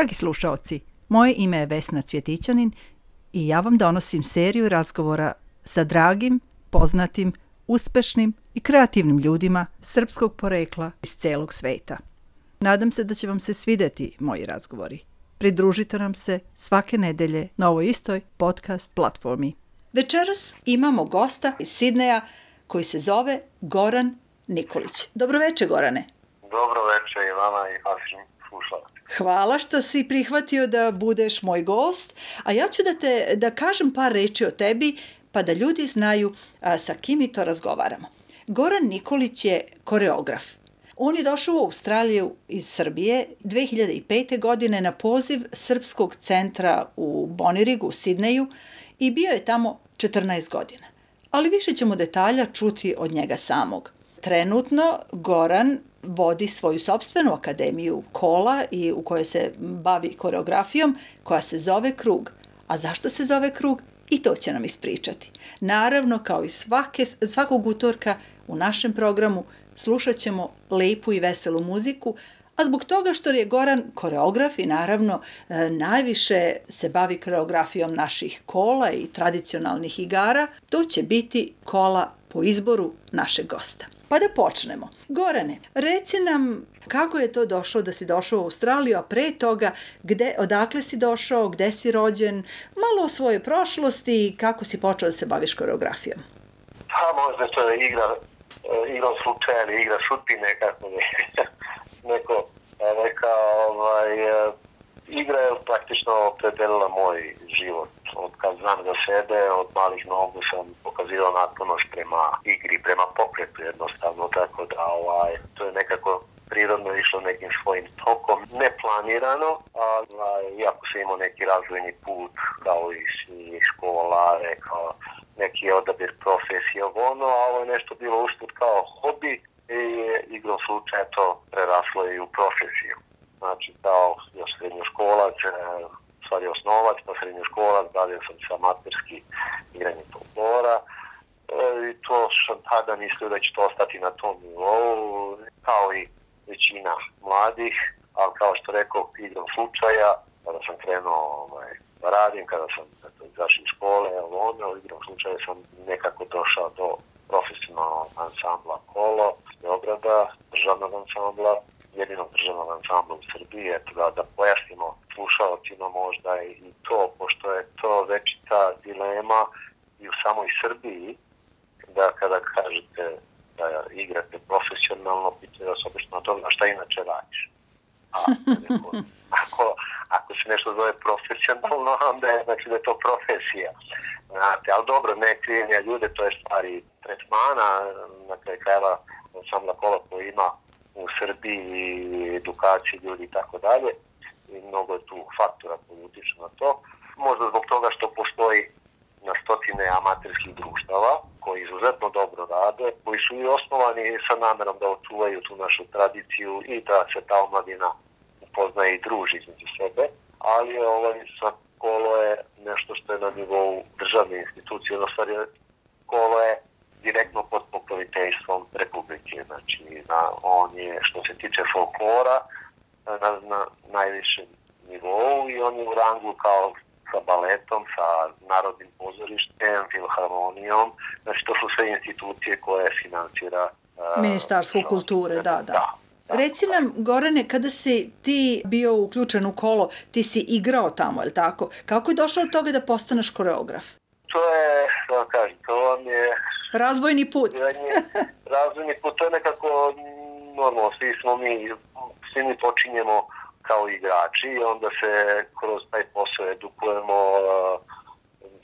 Dragi slušaoci, moje ime je Vesna Cvjetićanin i ja vam donosim seriju razgovora sa dragim, poznatim, uspešnim i kreativnim ljudima srpskog porekla iz celog sveta. Nadam se da će vam se svideti moji razgovori. Pridružite nam se svake nedelje na ovoj istoj podcast platformi. Večeras imamo gosta iz Sidneja koji se zove Goran Nikolić. Dobroveče, Gorane. Dobro veče i vama i vašim slušalcima. Hvala što si prihvatio da budeš moj gost, a ja ću da te da kažem par reči o tebi pa da ljudi znaju a, sa kim mi to razgovaramo. Goran Nikolić je koreograf. On je došao u Australiju iz Srbije 2005. godine na poziv Srpskog centra u Bonirigu, u Sidneju i bio je tamo 14 godina. Ali više ćemo detalja čuti od njega samog. Trenutno Goran vodi svoju sobstvenu akademiju kola i u kojoj se bavi koreografijom koja se zove Krug. A zašto se zove Krug? I to će nam ispričati. Naravno, kao i svake, svakog utorka u našem programu slušat ćemo lepu i veselu muziku, a zbog toga što je Goran koreograf i naravno e, najviše se bavi koreografijom naših kola i tradicionalnih igara, to će biti kola po izboru našeg gosta. Pa da počnemo. Gorane, reci nam kako je to došlo da si došao u Australiju, a pre toga gde, odakle si došao, gde si rođen, malo o svojoj prošlosti i kako si počeo da se baviš koreografijom. Pa možda to je igra, e, igra slučaja ili igra šutine, kako mi neko rekao, ovaj, e, igra je praktično opredelila moj život. Od kad znam za sebe, od malih nogu sam pokazivao naklonost prema igri, prema pokretu jednostavno, tako da ovaj, to je nekako prirodno išlo nekim svojim tokom, neplanirano, a ovaj, iako sam imao neki razvojni put kao i škola, rekao, neki odabir profesije, ono, a ovo je nešto bilo usput kao hobi i igrom slučaja to preraslo i u profesiju. Znači kao još srednjoškolac, stvari osnovac, pa srednjoškolac, bavio sam se amaterski igranje folklora e, i to sam tada mislio da će to ostati na tom nivou, kao i većina mladih, ali kao što rekao, igram slučaja, kada sam krenuo ovaj, da radim, kada sam izašao iz škole, ono, igram slučaja sam nekako došao do profesionalnog ansambla Kolo, Beograda, državnog ansambla, jedinog državnog ansambla u Srbiji, eto da, da pojasnimo slušalcima možda i to, pošto je to večita dilema i u samoj Srbiji, da kada kažete da igrate profesionalno, pitaju vas obično na to, a šta inače radiš? A, ako, ako se nešto zove profesionalno, onda je znači da je to profesija. Znate, ali dobro, ne krijenja ljude, to je stvari tretmana, na kraju krajeva sam na kola ima u Srbiji i edukaciji ljudi i tako dalje i mnogo je tu faktora koji utiču na to. Možda zbog toga što postoji na stotine amaterskih društava koji izuzetno dobro rade, koji su i osnovani sa namerom da očuvaju tu našu tradiciju i da se ta omladina upoznaje i druži između sebe, ali ovaj, kolo je nešto što je na nivou državne institucije, ono stvari kolo je direktno pod pokroviteljstvom Republike. Znači, na, on je, što se tiče folklora, na, na najvišem nivou i on je u rangu kao sa baletom, sa Narodnim pozorištem, filharmonijom, znači to su sve institucije koje financira uh, Ministarstvo kulture, da, da. da. Reci nam, Gorane, kada si ti bio uključen u kolo, ti si igrao tamo, je li tako? Kako je došlo od toga da postaneš koreograf? To je, da kažem, to vam je Razvojni put. razvojni put, to je nekako normalno, svi smo mi, svi mi počinjemo kao igrači i onda se kroz taj posao edukujemo,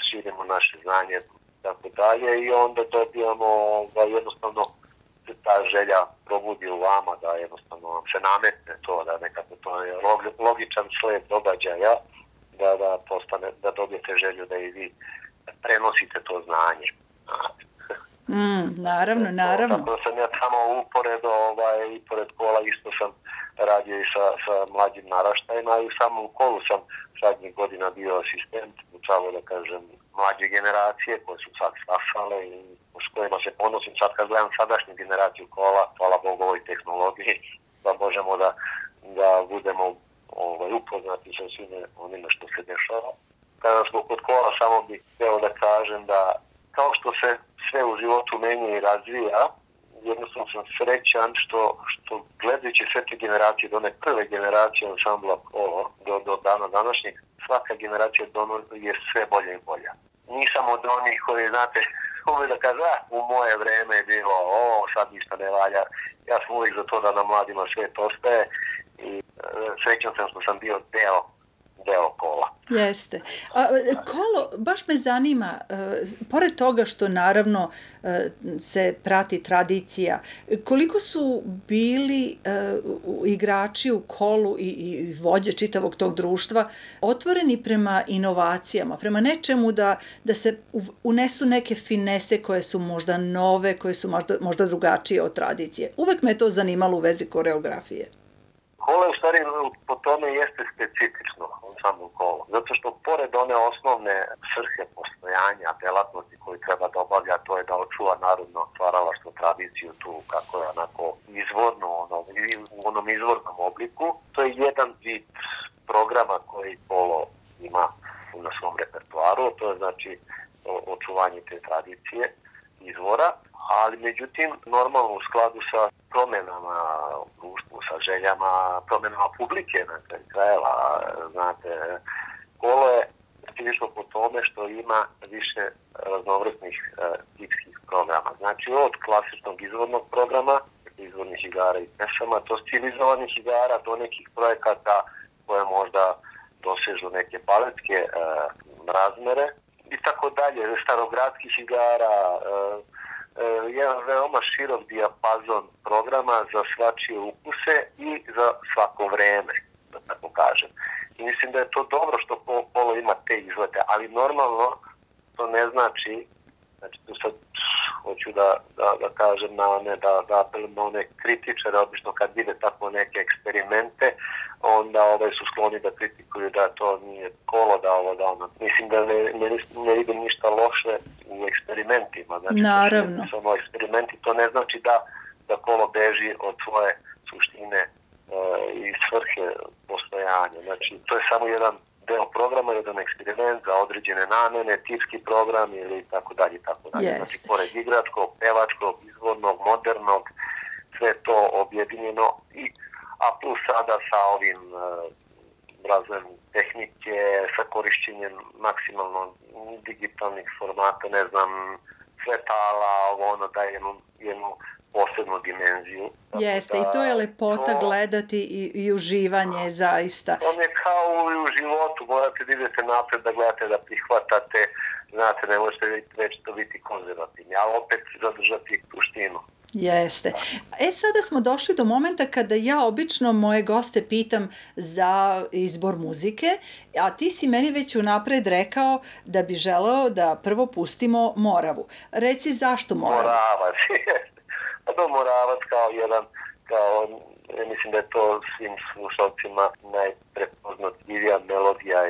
širimo naše znanje tako dalje i onda dobijamo da jednostavno ta želja probudi u vama da jednostavno vam se nametne to da nekako to je logičan sled događaja da, da, postane, da dobijete želju da i vi prenosite to znanje. Mm, naravno, naravno. Tako da sam ja tamo upored, ovaj, pored kola isto sam radio i sa, sa mlađim naraštajima i u samom kolu sam zadnjih godina bio asistent, učalo da kažem, mlađe generacije koje su sad stasale i s kojima se ponosim sad kad gledam sadašnju generaciju kola, hvala Bogu ovoj tehnologiji, da možemo da, da budemo ovaj, upoznati sa svime onime što se dešava. Kada smo kod kola, samo bih htio da kažem da kao što se sve u životu menja i razvija, sam srećan što, što gledajući sve te generacije, do one prve generacije ansambla Kolo, do, do dana današnjeg, svaka generacija je sve bolje i bolja. Nisam od onih koji, znate, uvijek da kaže, ah, u moje vreme je bilo, o, sad ništa ne valja. Ja sam uvijek za to da na mladima svet ostaje i e, srećan sam što sam bio deo deo kola. Jeste. A, kolo, baš me zanima, e, pored toga što naravno e, se prati tradicija, koliko su bili e, igrači u kolu i, i vođe čitavog tog društva otvoreni prema inovacijama, prema nečemu da, da se unesu neke finese koje su možda nove, koje su možda, možda drugačije od tradicije. Uvek me to zanimalo u vezi koreografije. Kolo u stvari po tome jeste specifično samo kolo. Zato što pored one osnovne srhe postojanja, delatnosti koju treba da obavlja, to je da očuva narodno stvaralaštvo tradiciju tu kako je onako izvorno, ono, u onom izvornom obliku. To je jedan vid programa koji kolo ima na svom repertuaru, to je znači očuvanje te tradicije izvora, ali međutim normalno u skladu sa promenama željama, promenama publike na kraju krajeva, znate, kolo je specifično po tome što ima više raznovrsnih e, tipskih programa. Znači od klasičnog izvornog programa, izvornih igara i pesama, do stilizovanih igara, do nekih projekata koje možda dosežu neke baletske e, razmere i tako dalje, starogradskih igara, e, Jedan veoma širok dijapazon programa za svačije ukuse i za svako vreme, da tako kažem. I mislim da je to dobro što Polo ima te izlete, ali normalno to ne znači, znači tu sad hoću da, da, da kažem na one, da, da apelujem na one kritičare, obično kad vide tako neke eksperimente, onda ovaj, su skloni da kritikuju da to nije kolo, da ovo, da ono. Mislim da ne, ne, ne vidim ništa loše u eksperimentima. Znači, Naravno. To samo eksperimenti, to ne znači da, da kolo beži od svoje suštine e, i svrhe postojanja. Znači, to je samo jedan deo programa, jedan eksperiment za određene namene, tipski program ili tako dalje, tako dalje. Yes. Znači, pored igračkog, pevačkog, izvornog, modernog, sve to objedinjeno i a plus sada sa ovim uh, razvojem tehnike, sa korišćenjem maksimalno digitalnih formata, ne znam, svetala, ovo ono daje jednu, jednu posebnu dimenziju. Jeste, da, i to je lepota to, gledati i, i uživanje da, zaista. On je kao i u životu, morate da idete napred, da gledate, da prihvatate, znate, ne možete već to biti konzervativni, ali opet zadržati tuštinu. Jeste. E, sada smo došli do momenta kada ja obično moje goste pitam za izbor muzike, a ti si meni već unapred rekao da bi želeo da prvo pustimo Moravu. Reci zašto Moravu? Moravac. Pa to Moravac kao jedan, kao, mislim da je to svim slušalcima najprepoznatljivija melodija.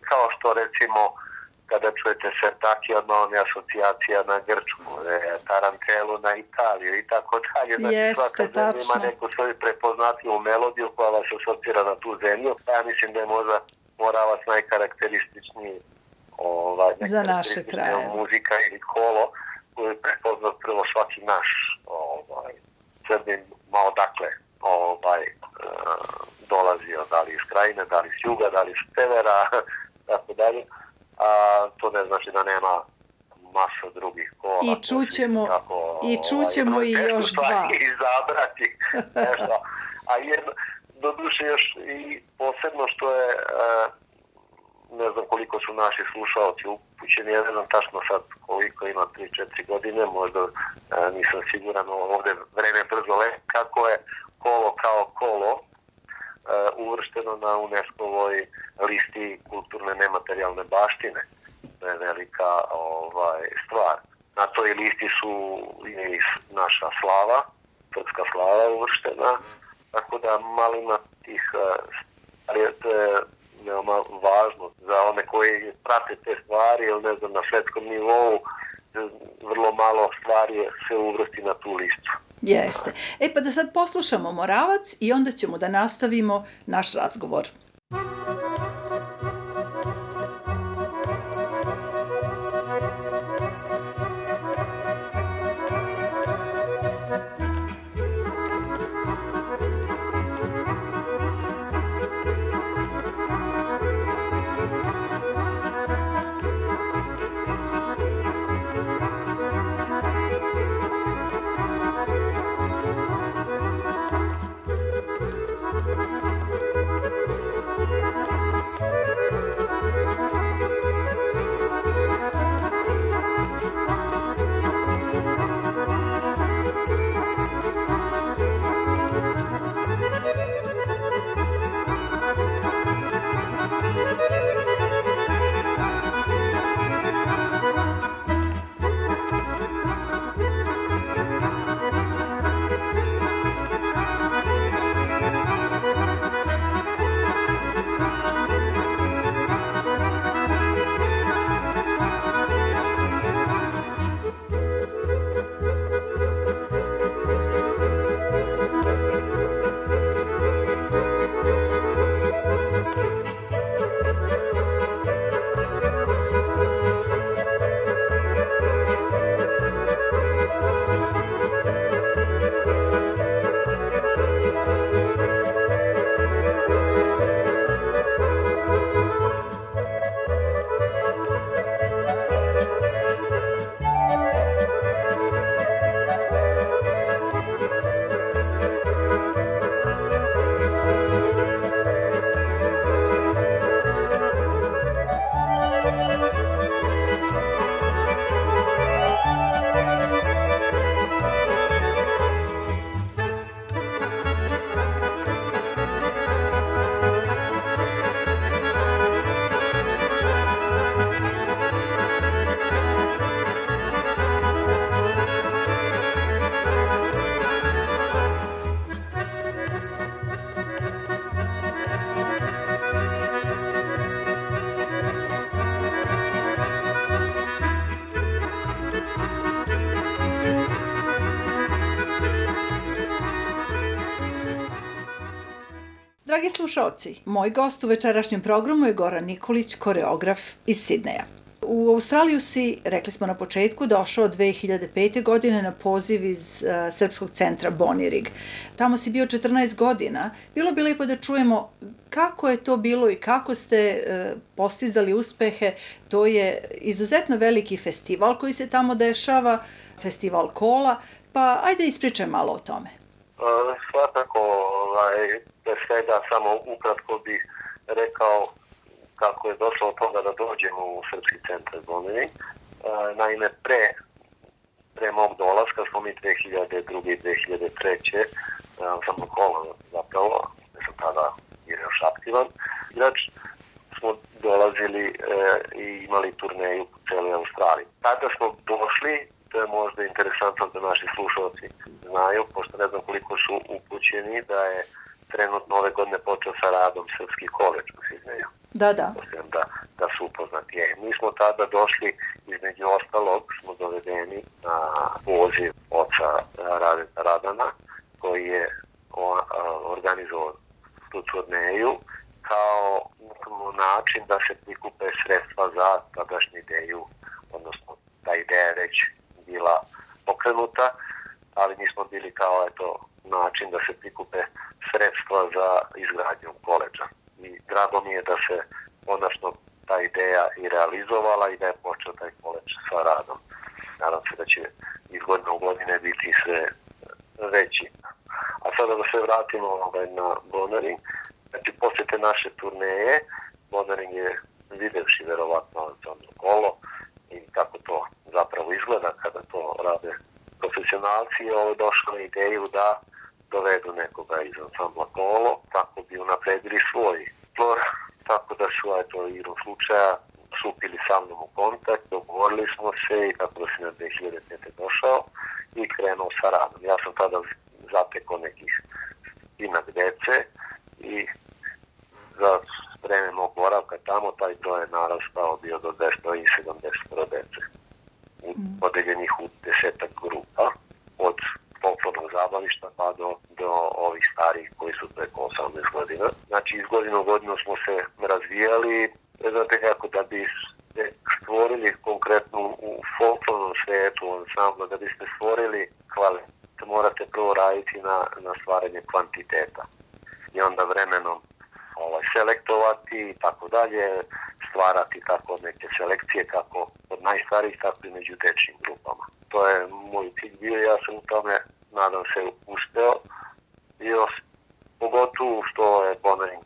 Kao što recimo kada čujete Sertaki, odmah vam je asocijacija na Grčku, e, Tarantelu na Italiju i tako dalje. Znači, Jeste, svaka zemlja ima neku svoju prepoznatljivu melodiju koja vas asocira na tu zemlju. Ja mislim da je možda Moravac najkarakterističniji ovaj, za naše kraje. Muzika ili kolo koju je prepoznat prvo svaki naš ovaj, Srbin, ma odakle ovaj, uh, dolazio, da li iz krajine, da li iz juga, da li iz severa, tako dalje a, to ne znači da nema masa drugih kola. I čućemo, kako, i, čućemo ovaj, i još dva. Izabrati nešto. A jedno, do duše još i posebno što je, ne znam koliko su naši slušalci upućeni, ja ne znam tačno sad koliko ima 3-4 godine, možda nisam siguran, ovde vreme brzo le, kako je kolo kao kolo, uvršteno na UNESCO-ovoj listi kulturne nematerijalne baštine. To je velika ovaj, stvar. Na toj listi su i naša slava, srpska slava uvrštena, tako da malima tih ali to je veoma važno za one koji prate te stvari ili ne znam na svetskom nivou vrlo malo stvari se uvrsti na tu listu. Jeste. E pa da sad poslušamo Moravac i onda ćemo da nastavimo naš razgovor. Slušalci, moj gost u večerašnjem programu je Goran Nikolić, koreograf iz Sidneja. U Australiju si, rekli smo na početku, došao 2005. godine na poziv iz uh, Srpskog centra Bonirig. Tamo si bio 14 godina. Bilo bi lepo da čujemo kako je to bilo i kako ste uh, postizali uspehe. To je izuzetno veliki festival koji se tamo dešava, festival kola, pa ajde ispričaj malo o tome. Uh, svakako, ovaj, bez svega samo ukratko bih rekao kako je došlo od toga da dođemo u Srpski centar Zlomini. E, naime, pre, pre mog dolaska smo mi 2002. i 2003. sam kola zapravo, ne sam tada jer još aktivan igrač, smo dolazili e, i imali turneju po celoj Australiji. Tada smo došli, to je možda interesantno da naši slušalci znaju, pošto ne znam koliko su upućeni, da je trenutno ove godine počeo sa radom Srpski koleđ u Sidneju. Da, da. da, da su upoznati. E, mi smo tada došli, između ostalog, smo dovedeni na poziv oca Radana, koji je organizovao tu turneju kao način da se prikupe sredstva za tadašnju ideju, odnosno ta ideja je već bila pokrenuta, ali mi smo bili kao eto način da se prikupe sredstva za izgradnju koleđa i drago mi je da se konačno ta ideja i realizovala i da je počeo taj koleč sa radom. Nadam se da će iz godine u godine biti sve veći. A sada da se vratimo ovaj, na Bonering. Znači, posle te naše turneje, Bonering je videvši verovatno Alexandro kolo i kako to zapravo izgleda kada to rade profesionalci, je ovo došlo na ideju da dovedu nekoga iz ansambla kolo kako bi unapredili svoj flor, tako da su eto igrom slučaja stupili sa mnom u kontakt, dogovorili smo se i tako da sam na 2005. došao i krenuo sa radom. Ja sam tada zatekao nekih inak dece i za vreme mog boravka tamo taj to je narastao bio do 270 dece. Podeljenih u desetak grupa od folklornog zabavništa pa do, do ovih starih koji su preko 18 godina. Znači iz godinu u godinu smo se razvijali, znate kako da bi stvorili konkretno u folklornom svetu, ansamblu, da biste stvorili kvalitet, morate prvo raditi na, na stvaranje kvantiteta i onda vremenom selektovati i tako dalje, stvarati tako neke selekcije kako od najstarijih, tako i među dečnim grupama. To je moj cilj bio ja sam u tome nadam se uspeo i pogotovo što je Bonarin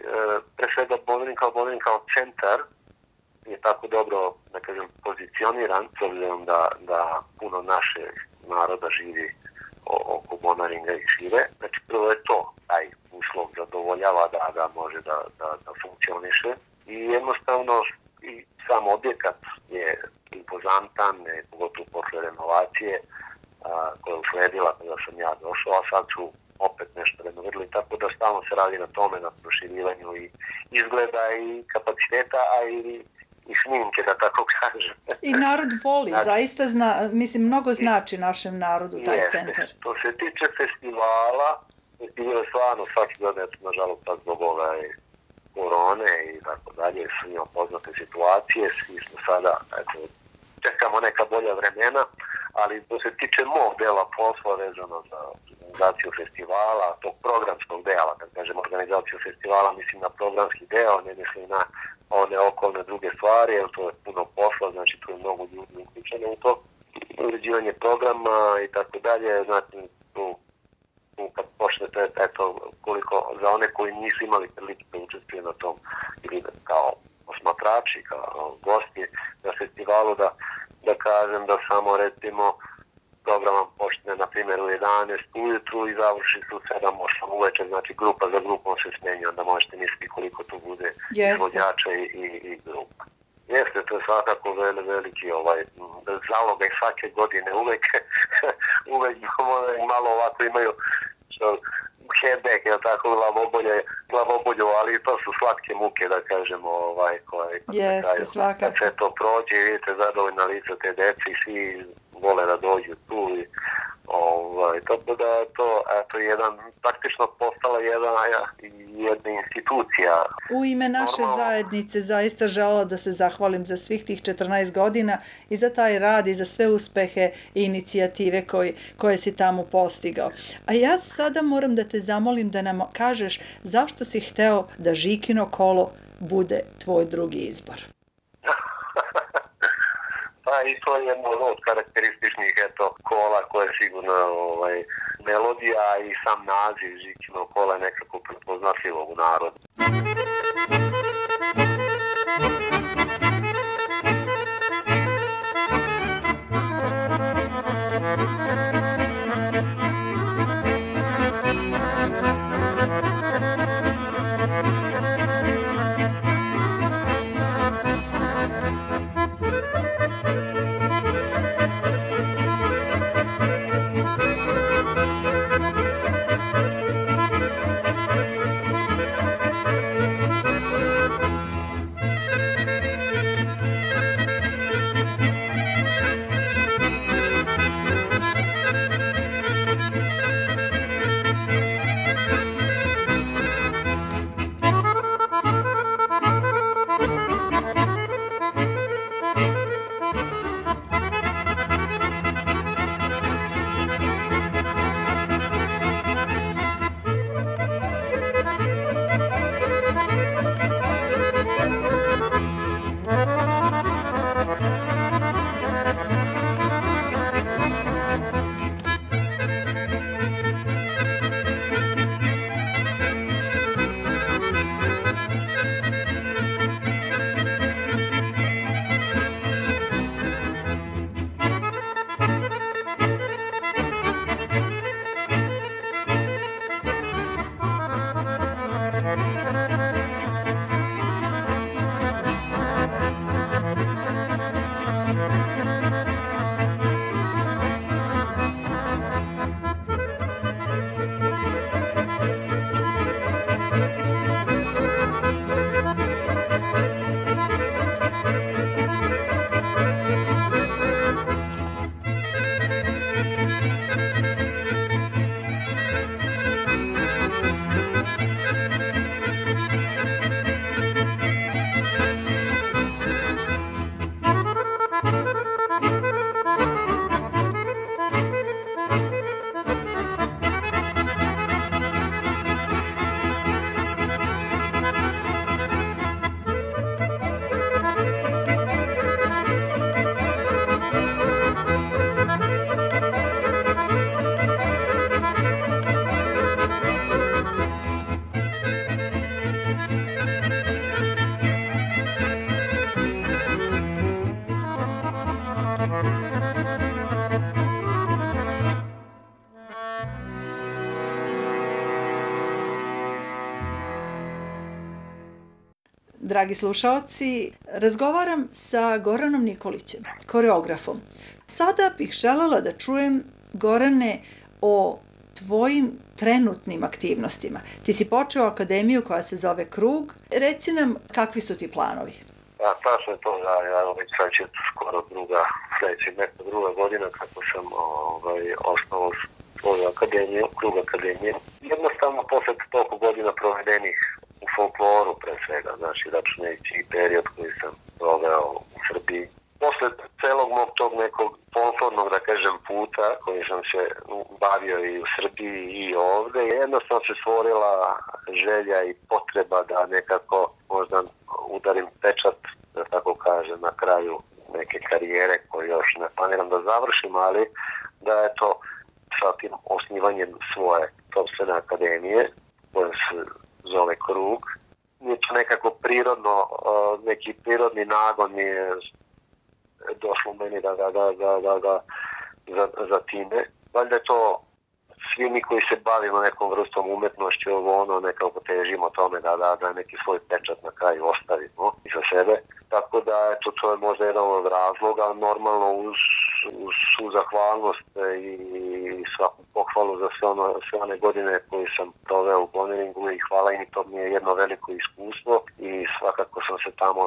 da tako kažem. I narod voli, znači, zaista zna, mislim, mnogo znači našem narodu taj jeste. centar. To se tiče festivala, festival stvarno svaki godin, nažalost, sad zbog ovaj korone i tako dalje, su njom poznate situacije, svi smo sada, eto, čekamo neka bolja vremena, ali to se tiče mog dela posla vezano za organizaciju festivala, tog programskog dela, kad kažem organizaciju festivala, mislim na programski deo, ne mislim na one okolne druge stvari, jer to je puno posla, znači tu je mnogo ljudi uključeno u to, uređivanje programa i tako dalje, znači tu, tu kad počnete, eto, koliko, za one koji nisu imali prilike da učestvuju na tom, ili kao osmatrači, kao gosti na festivalu, da, da kažem da samo recimo program vam počne na primjer u 11 ujutru i završi se u 7-8 uveče, znači grupa za grupom se smenja, onda možete misliti koliko tu bude izvođača i, i, i grupa. Jeste, to je svakako veli, veliki ovaj, zaloga i svake godine uvek, uvek malo ovako imaju što, hedek, je tako, glavobolje, glavobolju, ali to su slatke muke, da kažemo, ovaj, koje... Jeste, svakako. Kad sve to prođe, vidite zadovoljna lica te deci, svi vole da dođu tu i Ovaj, tako da to eto, jedan, praktično postala jedna, jedna institucija. U ime naše Normalno. zajednice zaista žela da se zahvalim za svih tih 14 godina i za taj rad i za sve uspehe i inicijative koje, koje si tamo postigao. A ja sada moram da te zamolim da nam kažeš zašto si hteo da Žikino kolo bude tvoj drugi izbor. Pa i to je jedno od karakterističnih eto, kola koje je sigurno ovaj, melodija i sam naziv Žikino kola je nekako prepoznatljivo u narodu. Dragi slušaoci, razgovaram sa Goranom Nikolićem, koreografom. Sada bih želela da čujem, Gorane, o tvojim trenutnim aktivnostima. Ti si počeo akademiju koja se zove Krug. Reci nam kakvi su ti planovi? Ja, tačno je to, ja, ja već sad će skoro druga, sledeća neka druga godina kako sam ovaj, osnovao svoju akademiju, Krug akademije. Jednostavno, posle toliko godina provedenih u folkloru pre svega, znači računajući i period koji sam proveo u Srbiji. Posle celog mog tog nekog folklornog, da kažem, puta koji sam se bavio i u Srbiji i ovde, jednostavno se stvorila želja i potreba da nekako možda udarim pečat, da tako kažem, na kraju neke karijere koje još ne planiram da završim, ali da je to sa tim osnivanjem svoje sobstvene akademije koja se zove krug. Je to nekako prirodno, neki prirodni nagon je došlo meni da ga, da, da, da, da, za, za time. Valjda je to svi mi koji se bavimo nekom vrstom umetnošću, ovo ono, nekako težimo tome da, da, da neki svoj pečat na kraju ostavimo za sebe. Tako da, eto, to je možda jedan od razloga, normalno uz, uz svu zahvalnost i svaku pohvalu za sve, ono, sve one godine koje sam proveo u Bonneringu i hvala im to mi je jedno veliko iskustvo i svakako sam se tamo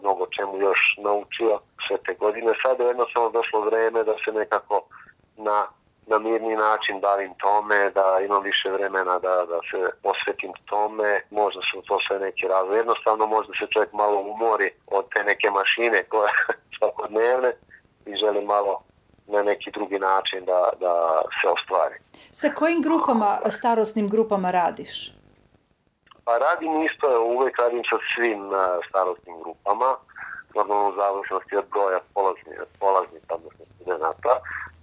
mnogo čemu još naučio sve te godine. Sada je jednostavno došlo vreme da se nekako na na mirni način bavim tome, da imam više vremena da, da se posvetim tome, možda su to sve neki razlog. Jednostavno možda se čovjek malo umori od te neke mašine koje svakodnevne i želi malo na neki drugi način da, da se ostvari. Sa kojim grupama, starosnim grupama radiš? Pa radim isto, uvek radim sa svim uh, starostnim grupama, normalno u zavisnosti od broja polaznika, polaznika odnosno studenta.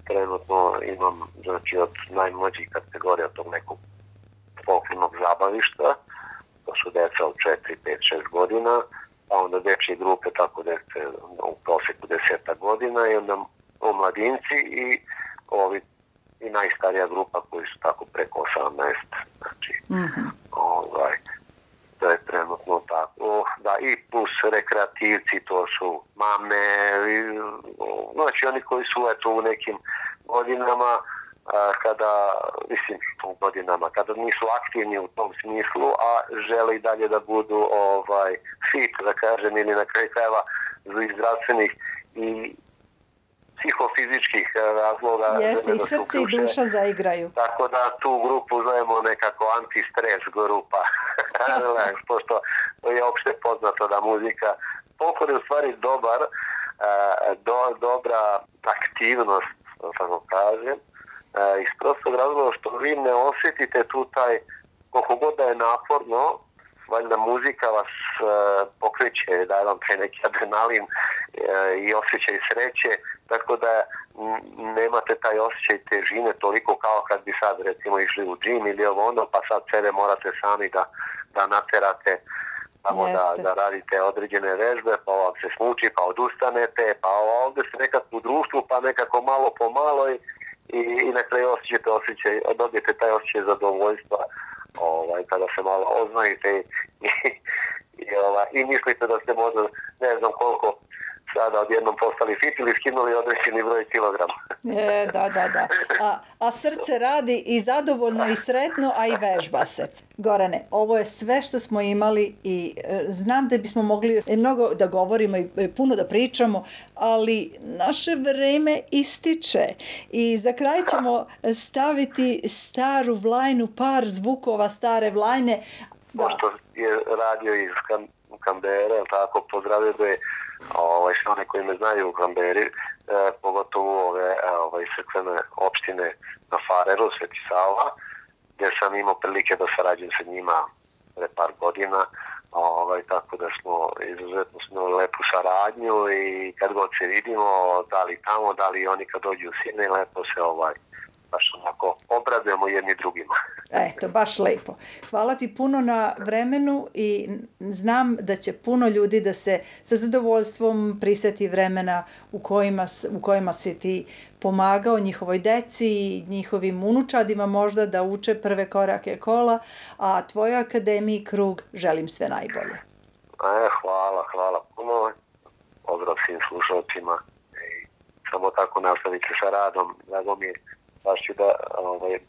Trenutno imam znači, od najmlađih kategorija tog nekog folklornog zabavišta, to su deca od 4, 5, 6 godina, a onda dečje grupe tako dece u proseku 10 godina i onda omladinci i ovi i najstarija grupa koji su tako preko 18 znači mm -hmm. ovaj to je trenutno tako da i plus rekreativci to su mame i, znači oni koji su eto u nekim godinama a, kada mislim u godinama kada nisu aktivni u tom smislu a žele i dalje da budu ovaj fit da kažem ili na kraju krajeva zdravstvenih i psihofizičkih e, razloga. Jeste, i srce i duša zaigraju. Tako da tu grupu zovemo nekako anti-stres grupa. Pošto je opšte poznato da muzika folklor je u stvari dobar, e, do, dobra aktivnost, tako kažem, e, iz prostog razloga što vi ne osjetite tu taj, koliko god da je naporno, valjda muzika vas pokreće, daje vam taj neki adrenalin i osjećaj sreće, tako da nemate taj osjećaj težine toliko kao kad bi sad recimo išli u džim ili ovo ono, pa sad sebe morate sami da, da naterate samo da, da radite određene vežbe, pa vam se smuči, pa odustanete, pa ovde ste nekako u društvu, pa nekako malo po malo i, i, i na kraju osjećate osjećaj, dobijete taj osjećaj zadovoljstva ovaj, kada se malo oznajite i, i, i, ovaj, i mislite da ste možda ne znam koliko sada odjednom postali fit ili skinuli određeni broj kilograma. e, da, da, da. A, a srce radi i zadovoljno i sretno, a i vežba se. Gorane, ovo je sve što smo imali i e, znam da bismo mogli mnogo da govorimo i e, puno da pričamo, ali naše vreme ističe i za kraj ćemo staviti staru vlajnu, par zvukova stare vlajne. Da. Pošto je radio iz Kambere, tako pozdravio da je ovaj, sve one koji me znaju u Kamberi, e, pogotovo ove e, ovaj, crkvene opštine na Fareru, Sveti Sava, gde sam imao prilike da sarađujem sa njima pre par godina, ovaj, tako da smo izuzetno smo lepu saradnju i kad god se vidimo, da li tamo, da li oni kad dođu u Sine, lepo se ovaj, baš onako obradujemo jedni drugima. Eto, baš lepo. Hvala ti puno na vremenu i znam da će puno ljudi da se sa zadovoljstvom priseti vremena u kojima, u kojima si ti pomagao njihovoj deci i njihovim unučadima možda da uče prve korake kola, a tvojoj akademiji Krug želim sve najbolje. E, hvala, hvala puno. Pozdrav svim slušalcima. I samo tako nastavite sa radom. Drago mi je baš ću da ovaj,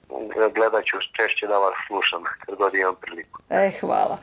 gledat ću češće da vas slušam kad god imam priliku. E, hvala.